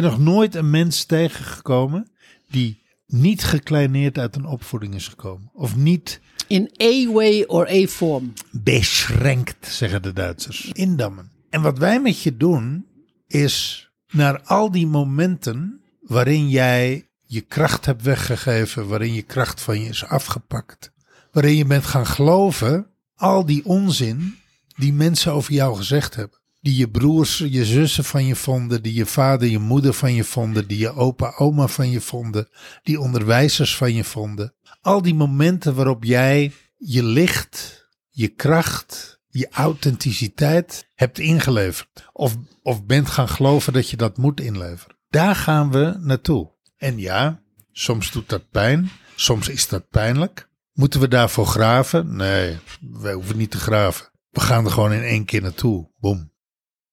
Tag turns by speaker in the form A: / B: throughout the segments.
A: ben nog nooit een mens tegengekomen die niet gekleineerd uit een opvoeding is gekomen. Of niet
B: In a way or a form.
A: beschrenkt, zeggen de Duitsers. Indammen. En wat wij met je doen, is naar al die momenten waarin jij je kracht hebt weggegeven, waarin je kracht van je is afgepakt, waarin je bent gaan geloven, al die onzin die mensen over jou gezegd hebben. Die je broers, je zussen van je vonden, die je vader, je moeder van je vonden, die je opa, oma van je vonden, die onderwijzers van je vonden. Al die momenten waarop jij je licht, je kracht, je authenticiteit hebt ingeleverd. Of, of bent gaan geloven dat je dat moet inleveren. Daar gaan we naartoe. En ja, soms doet dat pijn, soms is dat pijnlijk. Moeten we daarvoor graven? Nee, wij hoeven niet te graven. We gaan er gewoon in één keer naartoe. Boom.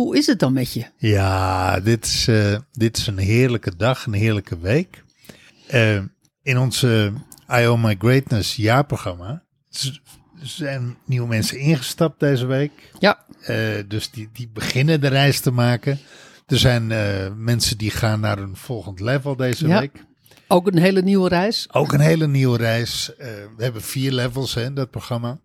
B: Hoe is het dan met je?
A: Ja, dit is, eh, dit is een heerlijke dag, een heerlijke week. Eh, in onze I Own My Greatness jaarprogramma zijn nieuwe mensen ingestapt deze week.
B: Ja,
A: Eh, dus die, die beginnen de reis te maken. Er zijn eh, mensen die gaan naar een volgend level deze
B: Ja.
A: week.
B: ook een hele nieuwe reis.
A: Ook een hele nieuwe reis. Eh, we hebben vier levels hè, in dat programma.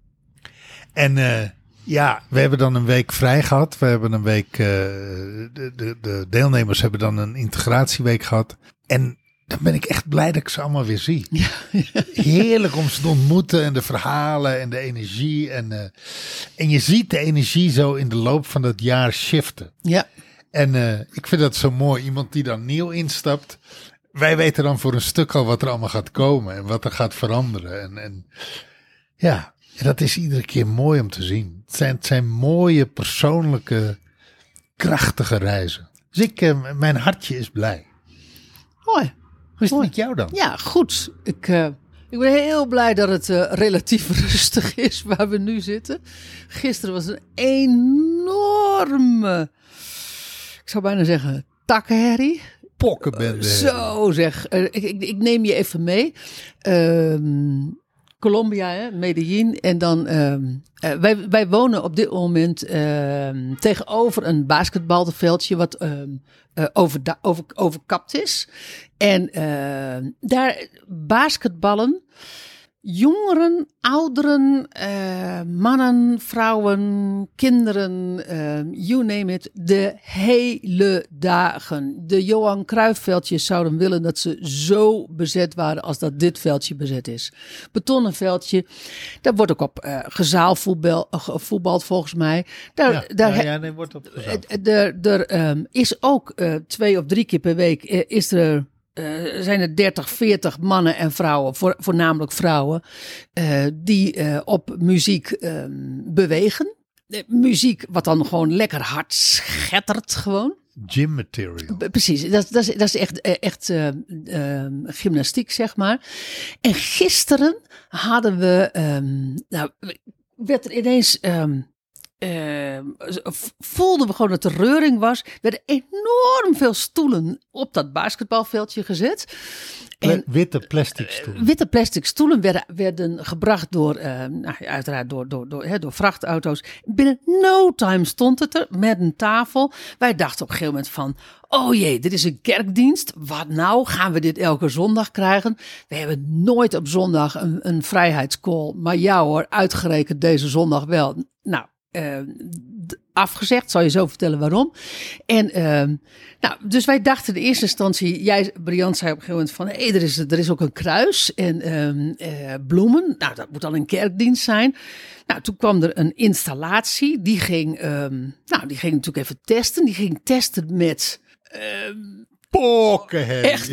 A: En eh, ja, we hebben dan een week vrij gehad. We hebben een week, eh, de, de, de deelnemers hebben dan een integratieweek gehad. En dan ben ik echt blij dat ik ze allemaal weer zie. Heerlijk om ze te ontmoeten en de verhalen en de energie. En, eh, en je ziet de energie zo in de loop van het jaar shiften.
B: Ja,
A: En eh, ik vind dat zo mooi. Iemand die dan nieuw instapt. Wij weten dan voor een stuk al wat er allemaal gaat komen en wat er gaat veranderen. En, en ja, en dat is iedere keer mooi om te zien. Het zijn, het zijn mooie, persoonlijke, krachtige reizen. Dus ik, eh, mijn hartje is blij.
B: mooi.
A: Hoe is het met jou dan?
B: Ja, goed. Ik, eh, ik ben heel blij dat het eh, relatief rustig is waar we nu zitten. Gisteren was een enorme, ik zou bijna zeggen, takkenherrie.
A: Pokkenbende.
B: Zo zeg, ik, ik, ik neem je even mee. Ehm, Colombia, hè, Medellin. En dan, ehm, eh, wij, wij wonen op dit moment ehm, tegenover een basketbalveldje wat ehm, eh, overda- over, overkapt is. En daar basketballen jongeren, ouderen, eh, mannen, vrouwen, kinderen, eh, you name it, de hele dagen. De Johan Cruijffveldjes zouden willen dat ze zo bezet waren als dat dit veldje bezet is. Betonnen veldje, daar wordt ook op eh gezaalvoetbal gevoetbald volgens mij. Daar,
A: Ja,
B: daar
A: ja, ja, nee, wordt op
B: Er, ehm, is ook twee of drie keer per week is er, eh, zijn er 30, 40 mannen en vrouwen, voor, voornamelijk vrouwen, eh, die eh, op muziek ehm, bewegen. Muziek wat dan gewoon lekker hard schettert gewoon.
A: Gym material.
B: B- Precies, dat, dat, is, dat is echt, echt eh, eh, gymnastiek, zeg maar. En gisteren hadden we, ehm, nou, werd er ineens, ehm, ehm, v- voelden we gewoon dat er reuring was. Er werden enorm veel stoelen op dat basketbalveldje gezet. En
A: Witte plastic stoelen.
B: Witte plastic stoelen werden, werden gebracht door, eh, nou, uiteraard door, door, door, hè, door vrachtauto's. Binnen no time stond het er met een tafel. Wij dachten op een gegeven moment van, oh jee, dit is een kerkdienst. Wat nou? Gaan we dit elke zondag krijgen? We hebben nooit op zondag een, een vrijheidscall. Maar ja hoor, uitgerekend deze zondag wel. Nou, eh, d- afgezegd. Zal je zo vertellen waarom. En ehm, nou, dus wij dachten in eerste instantie, jij, Briant, zei op een gegeven moment van, hé, er, is, er is ook een kruis en ehm, eh, bloemen. Nou, dat moet dan een kerkdienst zijn. Nou, toen kwam er een installatie, die ging, ehm, nou, die ging natuurlijk even testen. Die ging testen met
A: Pokkenherrie.
B: Echt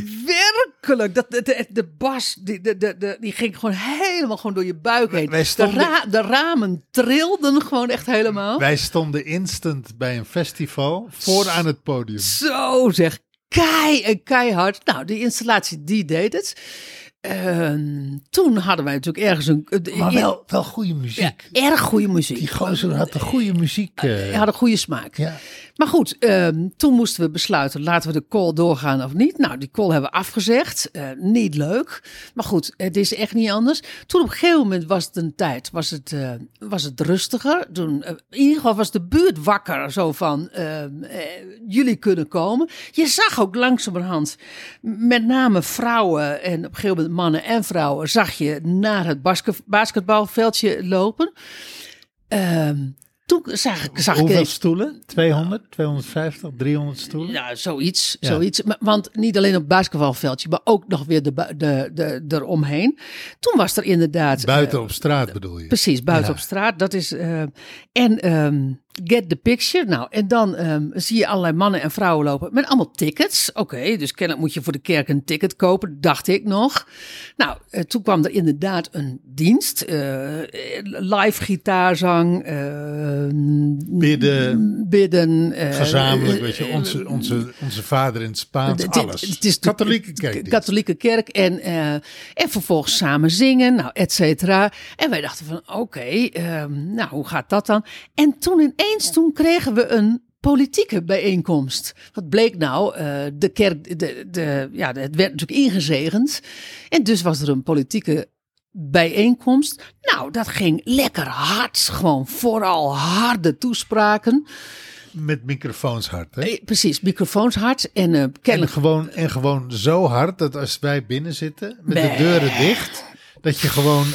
B: werkelijk. Dat, de, de, de bas, die, de, de, de, die ging gewoon helemaal gewoon door je buik heen.
A: Wij stonden-
B: de, ra- de ramen trilden gewoon echt helemaal.
A: Wij stonden instant bij een festival voor aan het podium.
B: Zo zeg, kei en keihard. Nou, die installatie die deed het. Ehm, toen hadden wij natuurlijk ergens een. eh,
A: Maar wel, wel goede muziek.
B: ja, erg goede muziek.
A: Die gozer had de goede muziek. eh,
B: Hij had een goede smaak.
A: ja.
B: Maar goed, ehm, toen moesten we besluiten, laten we de call doorgaan of niet. Nou, die call hebben we afgezegd. Eh, niet leuk. Maar goed, het is echt niet anders. Toen op een gegeven moment was het een tijd, was het, eh, was het rustiger. Toen, eh, in ieder geval was de buurt wakker, zo van, ehm, eh, jullie kunnen komen. Je zag ook langzamerhand, met name vrouwen en op een gegeven moment mannen en vrouwen, zag je naar het basket, basketbalveldje lopen. Toen zag ik, zag ik
A: Hoeveel
B: ineens-
A: stoelen? 200, 250, 300 stoelen?
B: ja, zoiets.
A: Ja.
B: zoiets. Maar- Want niet alleen op het basketbalveldje, maar ook nog weer de, de, de, eromheen. Toen was er inderdaad...
A: Buiten
B: eh,
A: op straat bedoel je?
B: Precies, buiten
A: Ja.
B: op straat. Dat is. eh, en ehm, get the picture. Nou, en dan ehm, zie je allerlei mannen en vrouwen lopen met allemaal tickets. Oké, dus kennelijk moet je voor de kerk een ticket kopen, dacht ik nog. Nou, eh, toen kwam er inderdaad een dienst. eh, live gitaarzang. eh,
A: Bidden.
B: Bidden. eh,
A: Gezamenlijk, weet je, onze, onze, onze vader in het Spaans, alles.
B: het is de-
A: Katholieke
B: de
A: kerk.
B: katholieke kerk. En, en vervolgens samen zingen, nou, et cetera. En wij dachten van, oké, ehm, nou, hoe gaat dat dan? En toen ineens, toen kregen we een politieke bijeenkomst. Wat bleek nou? eh, de kerk, de, de, ja, het werd natuurlijk ingezegend. En dus was er een politieke bijeenkomst. Nou, dat ging lekker hard. Gewoon vooral harde toespraken.
A: Met microfoons hard, hè?
B: Eh, Precies, microfoons hard. En eh
A: En gewoon, en gewoon zo hard dat als wij binnen zitten, met de deuren dicht, dat je gewoon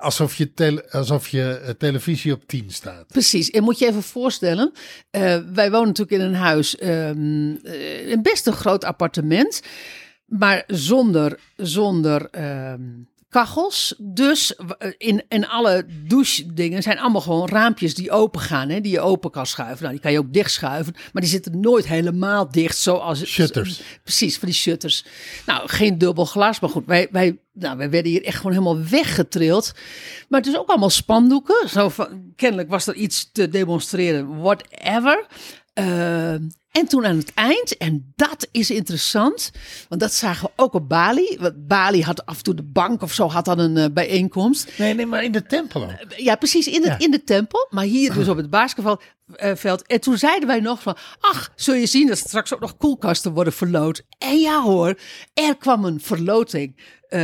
A: alsof je, alsof je eh, televisie op 10 staat.
B: Precies, en moet je even voorstellen, eh, wij wonen natuurlijk in een huis, ehm, eh, een best een groot appartement, maar zonder, zonder ehm, kachels. Dus eh, in, in alle douche-dingen zijn allemaal gewoon raampjes die open gaan, hè, die je open kan schuiven. Nou, die kan je ook dicht schuiven, maar die zitten nooit helemaal dicht zoals...
A: Shutters.
B: Precies, van die shutters. Nou, geen dubbel glas, maar goed, wij, wij, nou, wij werden hier echt gewoon helemaal weggetrild. Maar het is ook allemaal spandoeken. Zo van, kennelijk was er iets te demonstreren, whatever. Eh, en toen aan het eind, en dat is interessant, want dat zagen we ook op Bali. Want Bali had af en toe de bank of zo, had dan een eh, bijeenkomst.
A: Nee, nee, maar in de tempel ook.
B: Ja, precies, in, het,
A: Ja.
B: in de tempel. Maar hier dus op het basketbalveld. En toen zeiden wij nog van... Ach, zul je zien dat straks ook nog koelkasten worden verloot. En ja hoor, er kwam een verloting. Eh,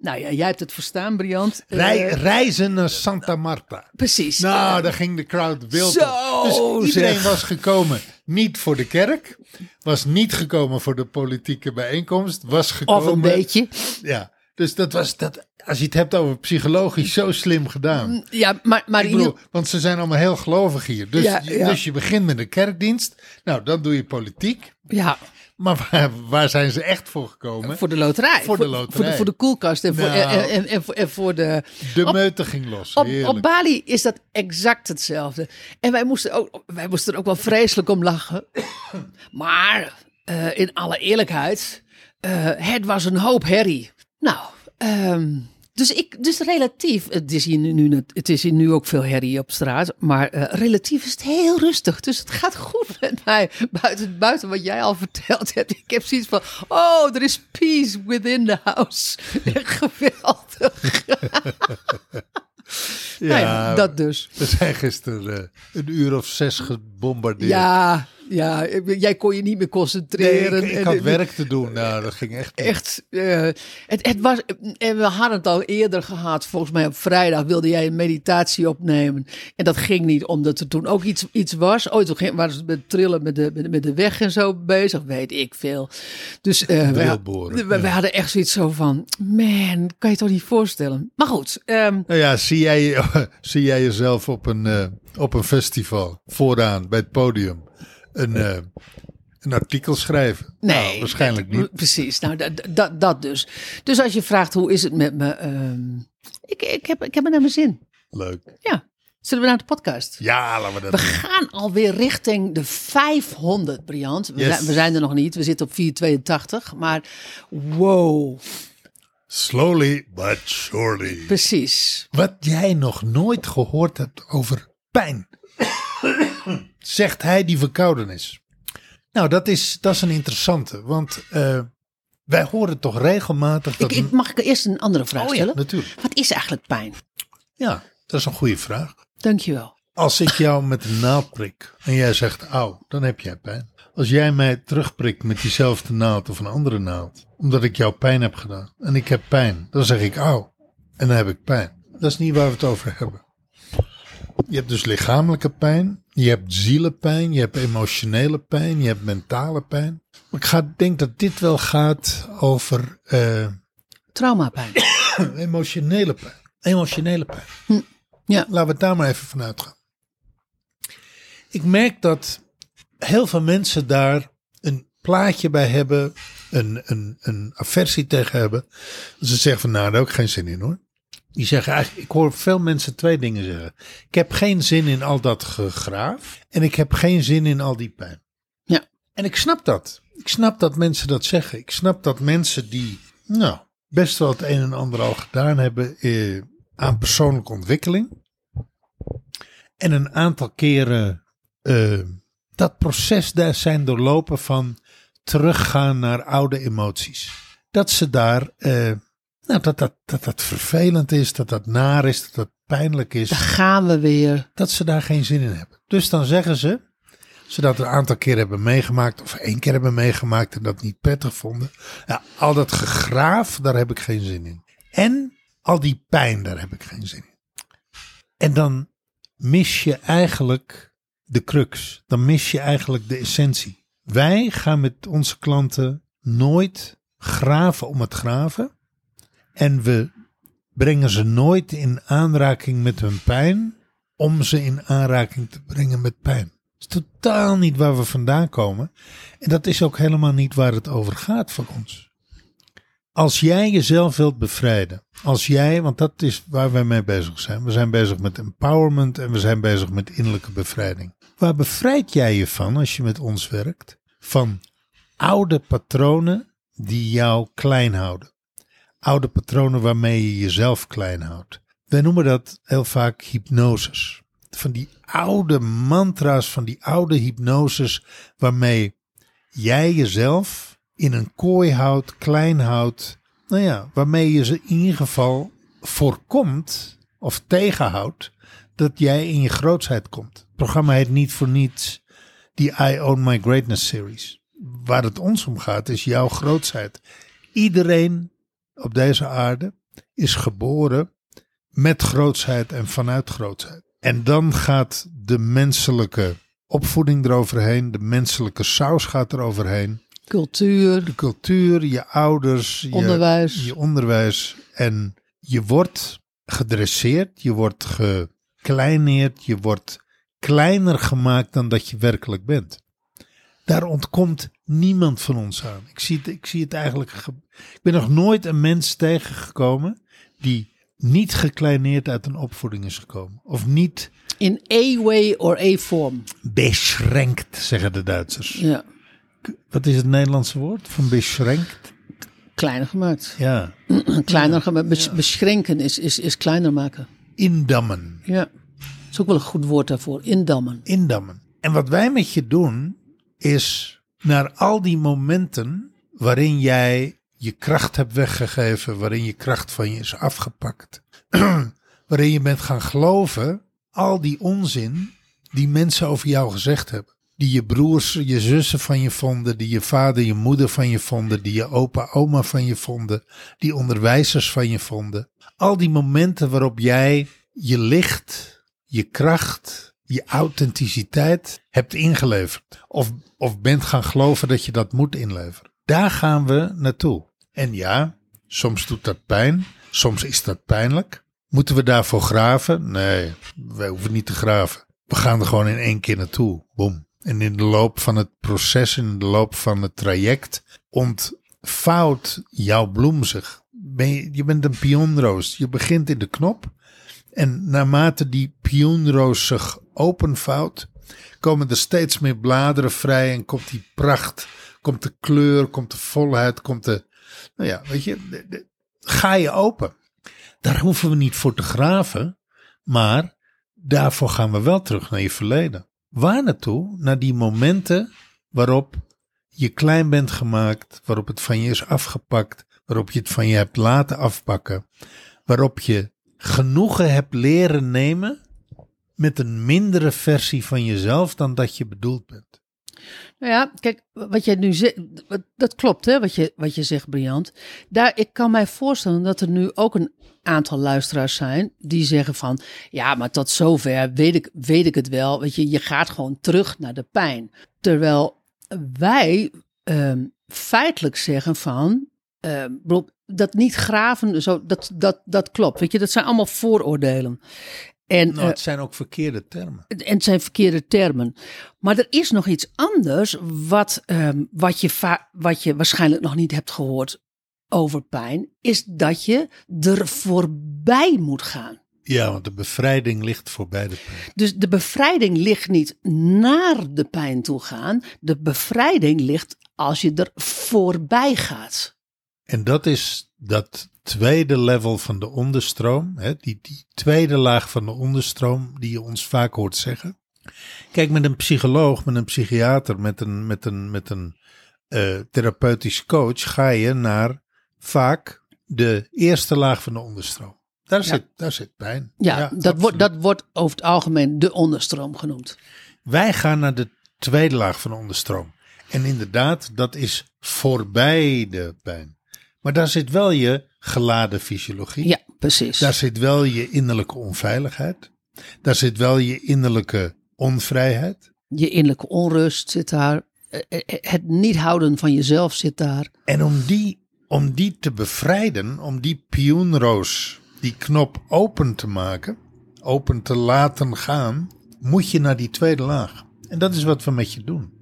B: nou ja, jij hebt het verstaan, Briant. Eh,
A: Rij, reizen naar Santa Marta.
B: precies.
A: Nou,
B: Eh,
A: daar ging de crowd wild
B: Zo,
A: op. Dus iedereen
B: zeg.
A: was gekomen niet voor de kerk, was niet gekomen voor de politieke bijeenkomst, was gekomen...
B: of een beetje.
A: Ja, dus dat was, dat, als je het hebt over psychologisch, zo slim gedaan.
B: Ja, maar, maar
A: bedoel, want ze zijn allemaal heel gelovig hier. Dus,
B: Ja,
A: je-
B: ja.
A: dus je begint met een kerkdienst. Nou, dan doe je politiek.
B: ja,
A: Maar waar, waar zijn ze echt voor gekomen?
B: voor de loterij.
A: Voor de
B: Voor de,
A: loterij.
B: voor de koelkast en voor,
A: Nou.
B: en, en, en, voor, en voor de...
A: De
B: op-
A: meute ging los.
B: Op, op Bali is dat exact hetzelfde. En wij moesten, ook, wij moesten er ook wel vreselijk om lachen. Maar eh, in alle eerlijkheid, eh, het was een hoop herrie. Nou, ehm, dus, ik, dus relatief, het is, hier nu, het is hier nu ook veel herrie op straat, maar eh, relatief is het heel rustig. Dus het gaat goed met mij, buiten, buiten wat jij al verteld hebt. Ik heb zoiets van, oh, er is peace within the house. Geweldig.
A: ja,
B: Nou ja, dat dus.
A: We zijn gisteren eh, een uur of zes gebombardeerd.
B: Ja, ja, jij kon je niet meer
A: Nee,
B: concentreren.
A: ik, had werk te doen. Nou, dat ging echt niet.
B: Echt, eh, het, het was, en we hadden het al eerder gehad. Volgens mij op vrijdag wilde jij een meditatie opnemen. En dat ging niet, omdat er toen ook iets, iets was. Ooit toen ging- waren ze met trillen met de, met, de- met de weg en zo bezig, weet ik veel. Dus eh wij,
A: ja.
B: wij hadden echt zoiets zo van, man, kan je toch niet voorstellen. Maar goed, ehm,
A: Nou ja, zie jij, zie jij jezelf op een, eh, op een festival vooraan bij het podium een, eh, een artikel schrijven?
B: Nee,
A: Nou, waarschijnlijk
B: dat-
A: niet.
B: Precies, nou dat, dat, dat dus. Dus als je vraagt hoe is het met me, ehm, ik, ik, heb, ik heb het naar mijn zin.
A: Leuk.
B: Ja, zullen we naar de podcast?
A: Ja, laten we dat
B: We
A: doen.
B: gaan alweer richting de 500, Briant. We,
A: Yes.
B: zijn, we zijn er nog niet, we zitten op 482, maar wow,
A: Slowly but surely.
B: precies.
A: Wat jij nog nooit gehoord hebt over pijn. Zegt hij die verkouden is. Nou, dat is, dat is een interessante. Want eh, wij horen toch regelmatig dat...
B: Ik, ik, mag ik eerst een andere vraag
A: oh ja,
B: stellen?
A: natuurlijk.
B: Wat is eigenlijk pijn?
A: Ja, dat is een goede vraag.
B: Dankjewel.
A: Als ik jou met een naald prik en jij zegt auw, dan heb jij pijn. Als jij mij terugprikt met diezelfde naald of een andere naald, omdat ik jou pijn heb gedaan en ik heb pijn, dan zeg ik auw en dan heb ik pijn. Dat is niet waar we het over hebben. Je hebt dus lichamelijke pijn, je hebt zielenpijn, je hebt emotionele pijn, je hebt mentale pijn. Maar ik ga, denk dat dit wel gaat over eh,
B: Traumapijn.
A: emotionele pijn. Emotionele pijn.
B: Ja.
A: Laten we het daar maar even vanuit gaan. Ik merk dat heel veel mensen daar een plaatje bij hebben, een, een, een aversie tegen hebben. Ze zeggen van nou, daar heb ik geen zin in hoor. Die zeggen eigenlijk, ik hoor veel mensen twee dingen zeggen. Ik heb geen zin in al dat gegraaf en ik heb geen zin in al die pijn.
B: Ja.
A: En ik snap dat. Ik snap dat mensen dat zeggen. Ik snap dat mensen die, nou, best wel het een en ander al gedaan hebben eh, aan persoonlijke ontwikkeling. En een aantal keren eh, dat proces daar zijn doorlopen van teruggaan naar oude emoties. Dat ze daar, eh, nou, dat dat, dat dat vervelend is, dat dat naar is, dat dat pijnlijk is
B: Daar gaan we weer.
A: dat ze daar geen zin in hebben. Dus dan zeggen ze, ze dat een aantal keer hebben meegemaakt, of één keer hebben meegemaakt en dat niet prettig vonden. Ja, al dat gegraaf, daar heb ik geen zin in. En al die pijn, daar heb ik geen zin in. En dan mis je eigenlijk de crux. Dan mis je eigenlijk de essentie. Wij gaan met onze klanten nooit graven om het graven. En we brengen ze nooit in aanraking met hun pijn om ze in aanraking te brengen met pijn. Dat is totaal niet waar we vandaan komen. En dat is ook helemaal niet waar het over gaat voor ons. Als jij jezelf wilt bevrijden, als jij, want dat is waar wij mee bezig zijn. We zijn bezig met empowerment en we zijn bezig met innerlijke bevrijding. Waar bevrijd jij je van als je met ons werkt? Van oude patronen die jou klein houden. Oude patronen waarmee je jezelf klein houdt. Wij noemen dat heel vaak hypnoses. Van die oude mantra's, van die oude hypnoses waarmee jij jezelf in een kooi houdt, klein houdt. Nou ja, waarmee je ze in ieder geval voorkomt of tegenhoudt dat jij in je grootsheid komt. Het programma heet niet voor niets die I Own My Greatness series. Waar het ons om gaat is jouw grootsheid. Iedereen op deze aarde is geboren met grootsheid en vanuit grootsheid. En dan gaat de menselijke opvoeding eroverheen, de menselijke saus gaat eroverheen
B: Cultuur,
A: de cultuur, je ouders, je
B: onderwijs.
A: je onderwijs. En je wordt gedresseerd, je wordt gekleineerd, je wordt kleiner gemaakt dan dat je werkelijk bent. Daar ontkomt niemand van ons aan. Ik zie het, ik zie het eigenlijk. ge- Ik ben nog nooit een mens tegengekomen die niet gekleineerd uit een opvoeding is gekomen. Of niet
B: In a way or a form.
A: beschrenkt, zeggen de Duitsers.
B: Ja,
A: Wat is het Nederlandse woord van beschrenkt?
B: kleiner gemaakt.
A: Ja,
B: Kleiner gemaakt. Bes- Beschrenken is, is, is kleiner maken.
A: indammen.
B: Ja. Dat is ook wel een goed woord daarvoor. Indammen.
A: indammen. En wat wij met je doen, is naar al die momenten waarin jij je kracht hebt weggegeven, waarin je kracht van je is afgepakt, waarin je bent gaan geloven, al die onzin die mensen over jou gezegd hebben. Die je broers, je zussen van je vonden, die je vader, je moeder van je vonden, die je opa, oma van je vonden, die onderwijzers van je vonden. Al die momenten waarop jij je licht, je kracht, je authenticiteit hebt ingeleverd. Of, of bent gaan geloven dat je dat moet inleveren. Daar gaan we naartoe. En ja, soms doet dat pijn. Soms is dat pijnlijk. Moeten we daarvoor graven? Nee, wij hoeven niet te graven. We gaan er gewoon in één keer naartoe. Boom. En in de loop van het proces, in de loop van het traject, ontvouwt jouw bloem zich. Je, bent een pionroos. Je begint in de knop. En naarmate die pionroos zich openvouwt, komen er steeds meer bladeren vrij en komt die pracht, komt de kleur, komt de volheid, komt de, nou ja, weet je, de- ga je open. Daar hoeven we niet voor te graven, maar daarvoor gaan we wel terug naar je verleden. Waar naartoe? Naar die momenten waarop je klein bent gemaakt, waarop het van je is afgepakt, waarop je het van je hebt laten afpakken, waarop je genoegen hebt leren nemen met een mindere versie van jezelf dan dat je bedoeld bent.
B: Nou ja, kijk, wat jij nu zegt, dat klopt hè, wat je, wat je zegt, Briant. Daar, ik kan mij voorstellen dat er nu ook een aantal luisteraars zijn die zeggen van, ja, maar tot zover weet ik, weet ik het wel. Weet je, je gaat gewoon terug naar de pijn. Terwijl wij ehm, feitelijk zeggen van, ehm, dat niet graven, zo, dat, dat, dat klopt. Weet je, dat zijn allemaal vooroordelen.
A: En, nou, het zijn ook verkeerde termen.
B: En het zijn verkeerde termen. Maar er is nog iets anders wat, um, wat, je wat je waarschijnlijk nog niet hebt gehoord over pijn. Is dat je er voorbij moet gaan.
A: Ja, want de bevrijding ligt voorbij de pijn.
B: Dus de bevrijding ligt niet naar de pijn toe gaan. De bevrijding ligt als je er voorbij gaat.
A: En dat is dat tweede level van de onderstroom, hè, die, die tweede laag van de onderstroom, die je ons vaak hoort zeggen. Kijk, met een psycholoog, met een psychiater, met een, met een, met een uh, therapeutisch coach ga je naar vaak de eerste laag van de onderstroom. Daar, zit, daar zit pijn.
B: Ja, dat, wordt, dat wordt over het algemeen de onderstroom genoemd.
A: Wij gaan naar de tweede laag van de onderstroom. En inderdaad, dat is voorbij de pijn. Maar daar zit wel je geladen fysiologie.
B: Ja, precies.
A: Daar zit wel je innerlijke onveiligheid. Daar zit wel je innerlijke onvrijheid.
B: Je innerlijke onrust zit daar. Eh, eh, eh, het niet houden van jezelf zit daar.
A: En om die, om die te bevrijden, om die pioenroos, die knop open te maken, open te laten gaan, moet je naar die tweede laag. En dat is wat we met je doen.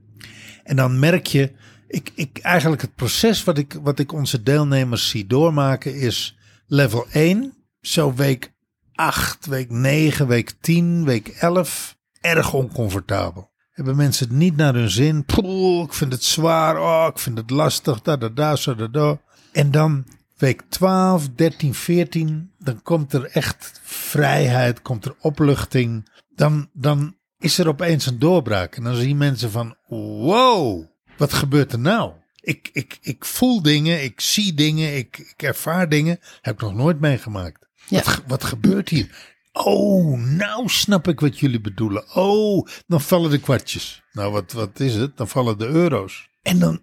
A: En dan merk je ik, ik, eigenlijk het proces wat ik, wat ik onze deelnemers zie doormaken is level 1, zo week 8, week 9, week 10, week 11, erg oncomfortabel. Hebben mensen het niet naar hun zin? Poeh, ik vind het zwaar, oh, ik vind het lastig, da da da, zo da da. En dan week 12, 13, 14, dan komt er echt vrijheid, komt er opluchting. Dan, dan is er opeens een doorbraak. En dan zien mensen van, wow, wat gebeurt er nou? Ik, ik, ik voel dingen, ik zie dingen, ik, ik ervaar dingen. Heb ik nog nooit meegemaakt. Ja. Wat, wat gebeurt hier? Oh, nou snap ik wat jullie bedoelen. Oh, dan vallen de kwartjes. Nou, wat, wat is het? Dan vallen de euro's. En dan,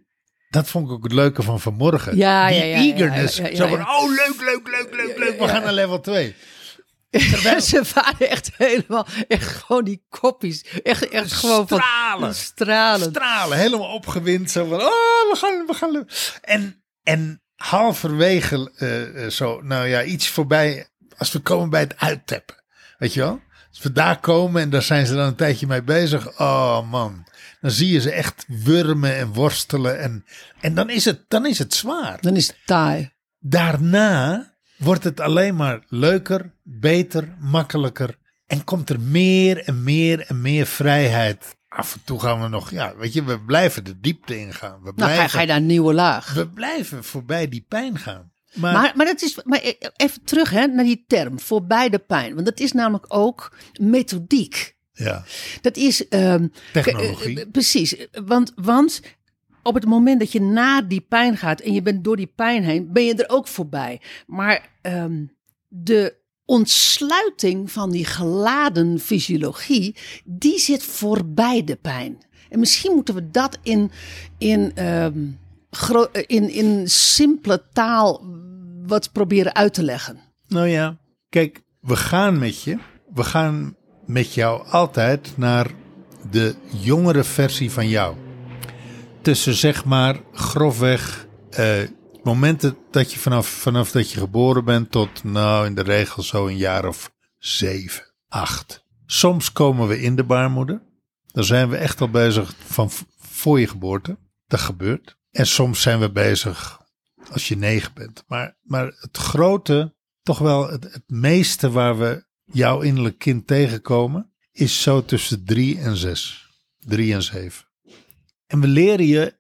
A: dat vond ik ook het leuke van vanmorgen.
B: Ja,
A: Die
B: ja, ja,
A: eagerness. Zo van, oh, leuk, leuk, leuk, leuk, leuk. We gaan naar level 2.
B: Terwijl... ze waren echt helemaal, echt gewoon die koppies. Echt, echt gewoon
A: stralen.
B: van stralen.
A: Stralen, helemaal opgewind. Zo van, oh, we gaan, we gaan. En, en halverwege uh, zo, nou ja, iets voorbij. Als we komen bij het uitteppen. Weet je wel? Als we daar komen en daar zijn ze dan een tijdje mee bezig. Oh man. Dan zie je ze echt wurmen en worstelen. En, en dan, is het, dan is het zwaar.
B: Dan is het taai.
A: Daarna wordt het alleen maar leuker, beter, makkelijker. En komt er meer en meer en meer vrijheid. Af en toe gaan we nog, ja, weet je, we blijven de diepte ingaan. We blijven,
B: nou, ga, je daar een nieuwe laag.
A: We blijven voorbij die pijn gaan.
B: Maar, maar, maar, dat is, maar even terug hè, naar die term, voorbij de pijn. Want dat is namelijk ook methodiek.
A: Ja.
B: Dat is. Um,
A: Technologie.
B: precies. Want, want op het moment dat je naar die pijn gaat en je bent door die pijn heen, ben je er ook voorbij. Maar ehm, de ontsluiting van die geladen fysiologie, die zit voorbij de pijn. En misschien moeten we dat in, in, ehm, in, in simpele taal wat proberen uit te leggen.
A: Nou ja, kijk, we gaan met je. We gaan met jou altijd naar de jongere versie van jou tussen zeg maar grofweg uh, momenten dat je vanaf, vanaf dat je geboren bent tot nou in de regel zo een jaar of zeven, acht. Soms komen we in de baarmoeder. Dan zijn we echt al bezig van voor je geboorte. Dat gebeurt. En soms zijn we bezig als je negen bent. Maar, maar het grote, toch wel het meeste waar we jouw innerlijk kind tegenkomen, is zo tussen drie en zes. Drie en zeven. En we leren je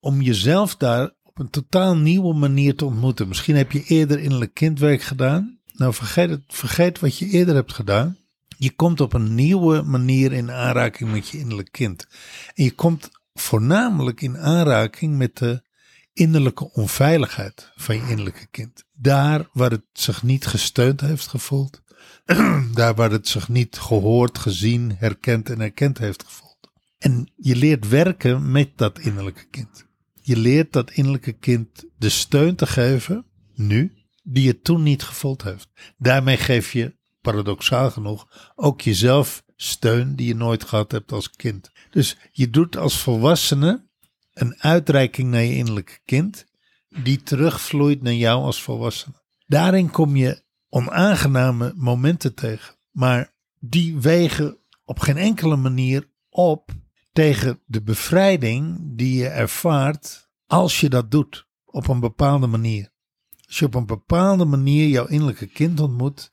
A: om jezelf daar op een totaal nieuwe manier te ontmoeten. Misschien heb je eerder innerlijk kindwerk gedaan. Nou, vergeet, het, vergeet wat je eerder hebt gedaan. Je komt op een nieuwe manier in aanraking met je innerlijk kind. En je komt voornamelijk in aanraking met de innerlijke onveiligheid van je innerlijke kind. Daar waar het zich niet gesteund heeft gevoeld, daar waar het zich niet gehoord, gezien, herkend en erkend heeft gevoeld. En je leert werken met dat innerlijke kind. Je leert dat innerlijke kind de steun te geven, nu, die het toen niet gevoeld heeft. Daarmee geef je, paradoxaal genoeg, ook jezelf steun die je nooit gehad hebt als kind. Dus je doet als volwassene een uitreiking naar je innerlijke kind, die terugvloeit naar jou als volwassene. Daarin kom je onaangename momenten tegen, maar die wegen op geen enkele manier op tegen de bevrijding die je ervaart als je dat doet op een bepaalde manier. Als je op een bepaalde manier jouw innerlijke kind ontmoet,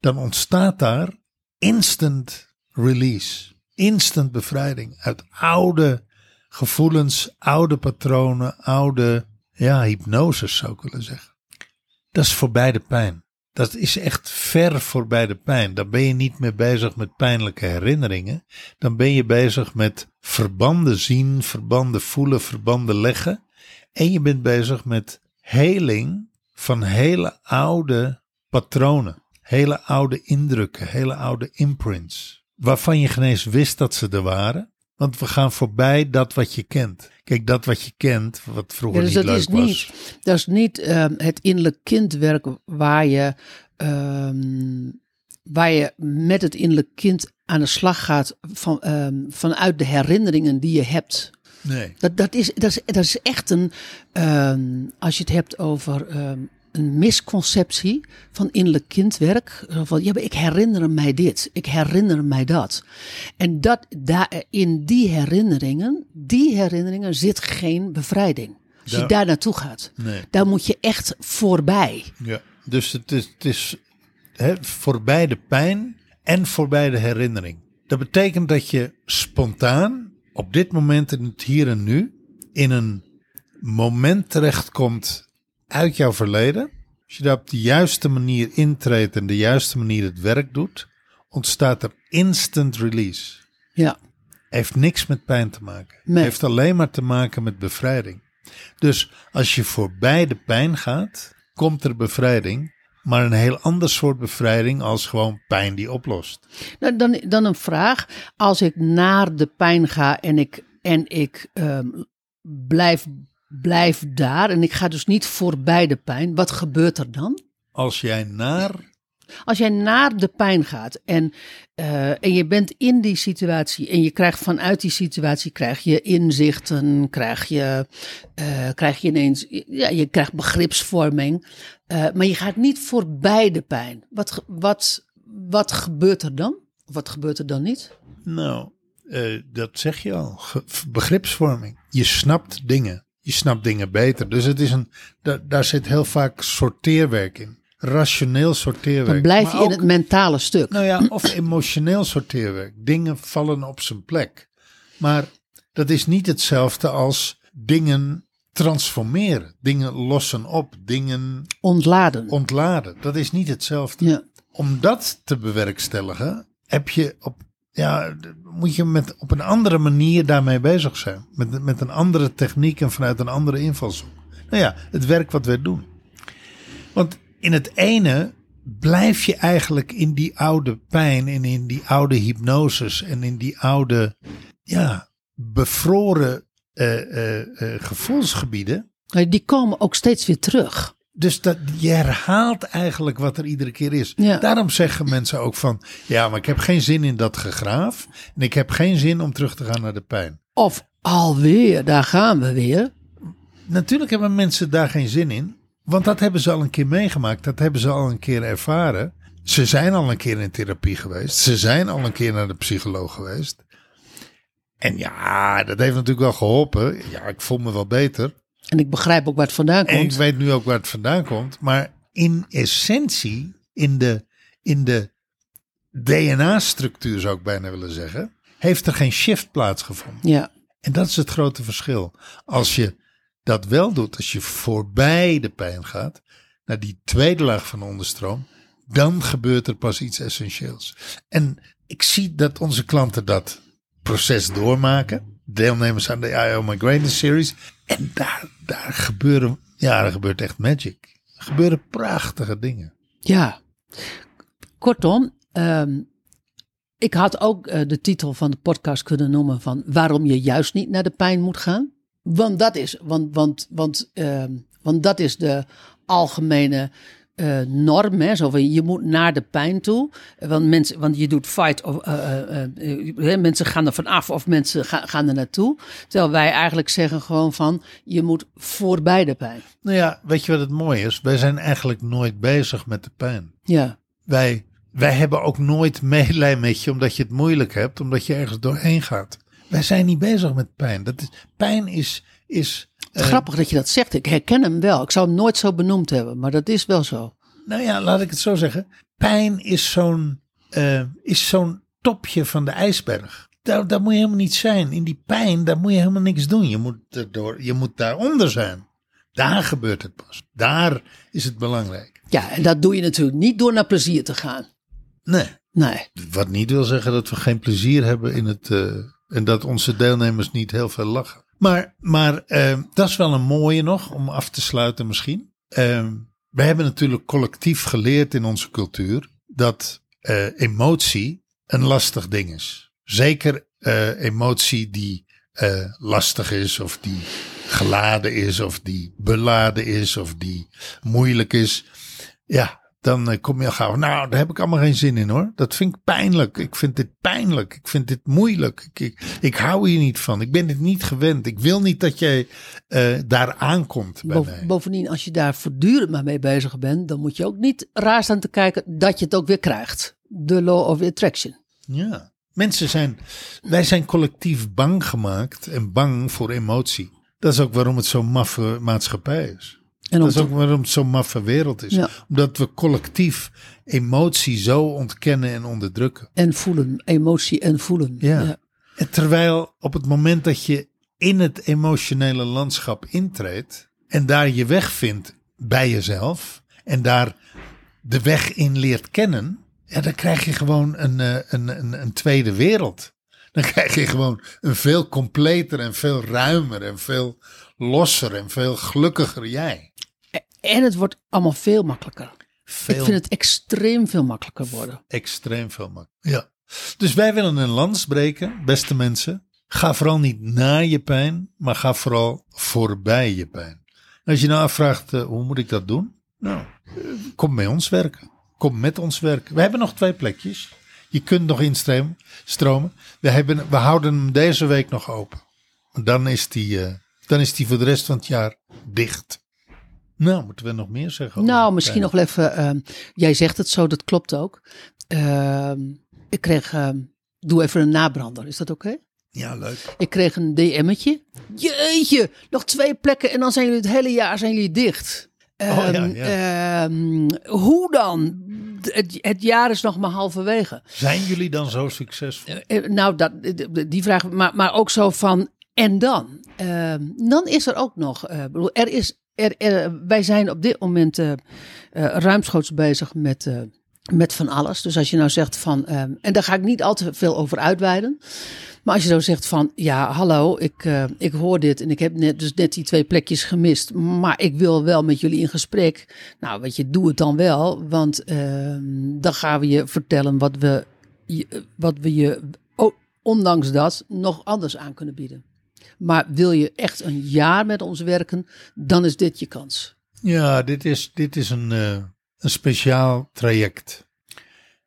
A: dan ontstaat daar instant release, instant bevrijding uit oude gevoelens, oude patronen, oude ja, hypnoses zou ik willen zeggen. Dat is voorbij de pijn. Dat is echt ver voorbij de pijn. Dan ben je niet meer bezig met pijnlijke herinneringen. Dan ben je bezig met verbanden zien, verbanden voelen, verbanden leggen. En je bent bezig met heling van hele oude patronen. Hele oude indrukken, hele oude imprints. Waarvan je geen wist dat ze er waren. Want we gaan voorbij dat wat je kent. Kijk, dat wat je kent, wat vroeger
B: Ja, dus
A: niet
B: dat
A: leuk
B: is
A: was.
B: niet, dat is niet ehm, het innerlijk kindwerk waar je, ehm, waar je met het innerlijk kind aan de slag gaat van, ehm, vanuit de herinneringen die je hebt.
A: Nee.
B: Dat, dat, is, dat, is, dat is echt een, als je het hebt over een misconceptie van innerlijk kindwerk. Van, ja, maar ik herinner mij dit, ik herinner mij dat. En dat, daar, in die herinneringen, die herinneringen zit geen bevrijding. Als je
A: Daar-
B: daar naartoe gaat,
A: Nee.
B: daar moet je echt voorbij.
A: Ja. Dus het is, het is hè, voorbij de pijn en voorbij de herinnering. Dat betekent dat je spontaan op dit moment in het hier en nu in een moment terechtkomt uit jouw verleden. Als je daar op de juiste manier intreedt en de juiste manier het werk doet, ontstaat er instant release.
B: Ja,
A: Heeft niks met pijn te maken.
B: Nee.
A: Heeft alleen maar te maken met bevrijding. Dus als je voorbij de pijn gaat, komt er bevrijding. Maar een heel ander soort bevrijding als gewoon pijn die oplost.
B: Nou, dan, dan een vraag. Als ik naar de pijn ga en ik, en ik ehm, blijf, blijf daar en ik ga dus niet voorbij de pijn, wat gebeurt er dan?
A: Als jij naar.
B: Als jij naar de pijn gaat en, eh, en je bent in die situatie en je krijgt vanuit die situatie krijg je inzichten, krijg je, eh, krijg je ineens, ja, je krijgt begripsvorming, eh, maar je gaat niet voorbij de pijn. Wat, wat, wat gebeurt er dan? Wat gebeurt er dan niet?
A: Nou, dat zeg je al. Begripsvorming. Je snapt dingen. Je snapt dingen beter. Dus het is een. da- daar zit heel vaak sorteerwerk in. Rationeel sorteerwerk.
B: Dan blijf je in het mentale stuk.
A: Nou ja, of emotioneel sorteerwerk. Dingen vallen op zijn plek. Maar dat is niet hetzelfde als dingen transformeren. Dingen lossen op. Dingen
B: Ontladen.
A: ontladen. Dat is niet hetzelfde.
B: Ja.
A: Om dat te bewerkstelligen, heb je op, ja, moet je met, op een andere manier daarmee bezig zijn. Met, met een andere techniek en vanuit een andere invalshoek. Nou ja, het werk wat wij doen. Want in het ene blijf je eigenlijk in die oude pijn en in die oude hypnoses en in die oude, ja, bevroren eh, eh, eh, gevoelsgebieden.
B: Die komen ook steeds weer terug.
A: Dus dat, je herhaalt eigenlijk wat er iedere keer is.
B: Ja.
A: Daarom zeggen mensen ook van, ja, maar ik heb geen zin in dat gegraaf. En ik heb geen zin om terug te gaan naar de pijn.
B: Of alweer, daar gaan we weer.
A: Natuurlijk hebben mensen daar geen zin in. Want dat hebben ze al een keer meegemaakt. Dat hebben ze al een keer ervaren. Ze zijn al een keer in therapie geweest. Ze zijn al een keer naar de psycholoog geweest. En ja, dat heeft natuurlijk wel geholpen. Ja, ik voel me wel beter.
B: En ik begrijp ook waar het vandaan
A: En ik
B: komt.
A: weet nu ook waar het vandaan komt. Maar in essentie, in de, in de DNA-structuur zou ik bijna willen zeggen, heeft er geen shift plaatsgevonden.
B: Ja,
A: En dat is het grote verschil. Als je dat wel doet, als je voorbij de pijn gaat, naar die tweede laag van de onderstroom, dan gebeurt er pas iets essentieels. En ik zie dat onze klanten dat proces doormaken. Deelnemers aan de IO Migraine Series. En daar, daar gebeuren, ja, er gebeurt echt magic. Er gebeuren prachtige dingen.
B: Ja, kortom, ehm, ik had ook eh, de titel van de podcast kunnen noemen van waarom je juist niet naar de pijn moet gaan. Want dat is, want, want, want, ehm, want dat is de algemene eh, norm. Hè? Zo van, je moet naar de pijn toe. Want, mensen, want je doet fight. Of, eh, eh, mensen gaan er vanaf of mensen ga- gaan er naartoe. Terwijl wij eigenlijk zeggen gewoon van je moet voorbij de pijn.
A: Nou ja, weet je wat het mooie is? Wij zijn eigenlijk nooit bezig met de pijn.
B: Ja,
A: Wij, wij hebben ook nooit medelijden met je omdat je het moeilijk hebt, omdat je ergens doorheen gaat. Wij zijn niet bezig met pijn. Dat is, pijn is, is
B: grappig dat je dat zegt. Ik herken hem wel. Ik zou hem nooit zo benoemd hebben, maar dat is wel zo.
A: nou ja, laat ik het zo zeggen. Pijn is zo'n eh, is zo'n topje van de ijsberg. Daar, daar moet je helemaal niet zijn. In die pijn, daar moet je helemaal niks doen. Je moet, er door, je moet daaronder zijn. Daar gebeurt het pas. Daar is het belangrijk.
B: Ja, en dat doe je natuurlijk niet door naar plezier te gaan.
A: Nee.
B: Nee.
A: Wat niet wil zeggen dat we geen plezier hebben in het. eh, en dat onze deelnemers niet heel veel lachen. Maar, maar eh, dat is wel een mooie nog om af te sluiten misschien. Eh, we hebben natuurlijk collectief geleerd in onze cultuur dat eh, emotie een lastig ding is. Zeker eh, emotie die eh, lastig is of die geladen is of die beladen is of die moeilijk is. Ja, dan eh, kom je al gauw. Nou, daar heb ik allemaal geen zin in hoor. Dat vind ik pijnlijk. Ik vind dit pijnlijk. Ik vind dit moeilijk. Ik, ik, ik hou hier niet van. Ik ben dit niet gewend. Ik wil niet dat jij eh, daar aankomt bij
B: Bo-
A: mij.
B: bovendien, als je daar voortdurend maar mee bezig bent, dan moet je ook niet raar staan te kijken dat je het ook weer krijgt. De law of attraction.
A: Ja. Mensen zijn, wij zijn collectief bang gemaakt en bang voor emotie. Dat is ook waarom het zo'n maffe maatschappij is.
B: En
A: Dat is ook waarom het zo'n maffe wereld is.
B: Ja.
A: Omdat we collectief emotie zo ontkennen en onderdrukken.
B: en voelen, emotie en voelen.
A: Ja. En terwijl op het moment dat je in het emotionele landschap intreedt en daar je weg vindt bij jezelf en daar de weg in leert kennen, ja, dan krijg je gewoon een, eh, een, een, een tweede wereld. Dan krijg je gewoon een veel completer en veel ruimer en veel losser en veel gelukkiger jij.
B: En het wordt allemaal veel makkelijker.
A: Veel
B: Ik vind het extreem veel makkelijker worden.
A: extreem veel makkelijker. Ja. Dus wij willen een lans breken, beste mensen. Ga vooral niet naar je pijn, maar ga vooral voorbij je pijn. Als je nou afvraagt, eh, hoe moet ik dat doen? Nou, eh, kom bij ons werken. Kom met ons werken. We hebben nog twee plekjes. Je kunt nog instromen. Stromen. We, hebben, we houden hem deze week nog open. Dan is, die, eh, dan is die voor de rest van het jaar dicht. Nou, moeten we nog meer zeggen?
B: Nou, misschien nog wel even. ehm, jij zegt het zo, dat klopt ook. Ehm, ik kreeg. ehm, doe even een nabrander, is dat oké?
A: Ja, leuk.
B: Ik kreeg een DM'tje. Jeetje, nog twee plekken en dan zijn jullie het hele jaar zijn jullie dicht.
A: Oh, ja, ja.
B: hoe dan? Het, het jaar is nog maar halverwege.
A: Zijn jullie dan zo succesvol?
B: Eh, Nou, dat, die vraag, maar, maar ook zo van, en dan? Ehm, dan is er ook nog, eh, bedoel, er is, er, wij zijn op dit moment eh, ruimschoots bezig met, met van alles. Dus als je nou zegt van, ehm, en daar ga ik niet al te veel over uitweiden. Maar als je zo zegt van, ja, hallo, ik, ik hoor dit en ik heb net, dus net die twee plekjes gemist. Maar ik wil wel met jullie in gesprek. Nou, weet je, doe het dan wel. Want ehm, dan gaan we je vertellen wat we, je- wat we je, o- ondanks dat, nog anders aan kunnen bieden. Maar wil je echt een jaar met ons werken, dan is dit je kans.
A: Ja, dit is, dit is een, eh, een speciaal traject.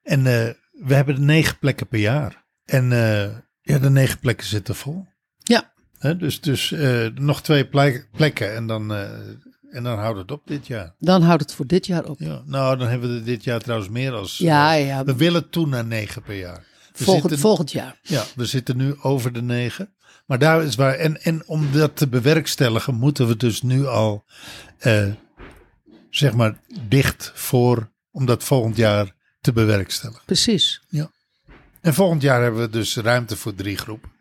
A: En eh, we hebben negen plekken per jaar. En eh, ja, de negen plekken zitten vol.
B: Ja,
A: dus dus nog twee plek- plekken en dan, en dan houdt het op dit jaar.
B: dan houdt het voor dit jaar op.
A: Ja, nou, dan hebben we er dit jaar trouwens meer als...
B: Ja, ja.
A: We willen toe naar negen per jaar. We
B: Volgend,
A: zitten,
B: volgend jaar.
A: Ja, we zitten nu over de negen. Maar daar is waar. En, en om dat te bewerkstelligen, moeten we dus nu al, eh, zeg maar, dicht voor. om dat volgend jaar te bewerkstelligen.
B: Precies.
A: En volgend jaar hebben we dus ruimte voor drie groepen.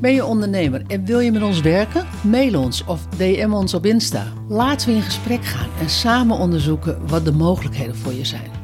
B: Ben je ondernemer en wil je met ons werken? Mail ons of DM ons op Insta. Laten we in gesprek gaan en samen onderzoeken wat de mogelijkheden voor je zijn.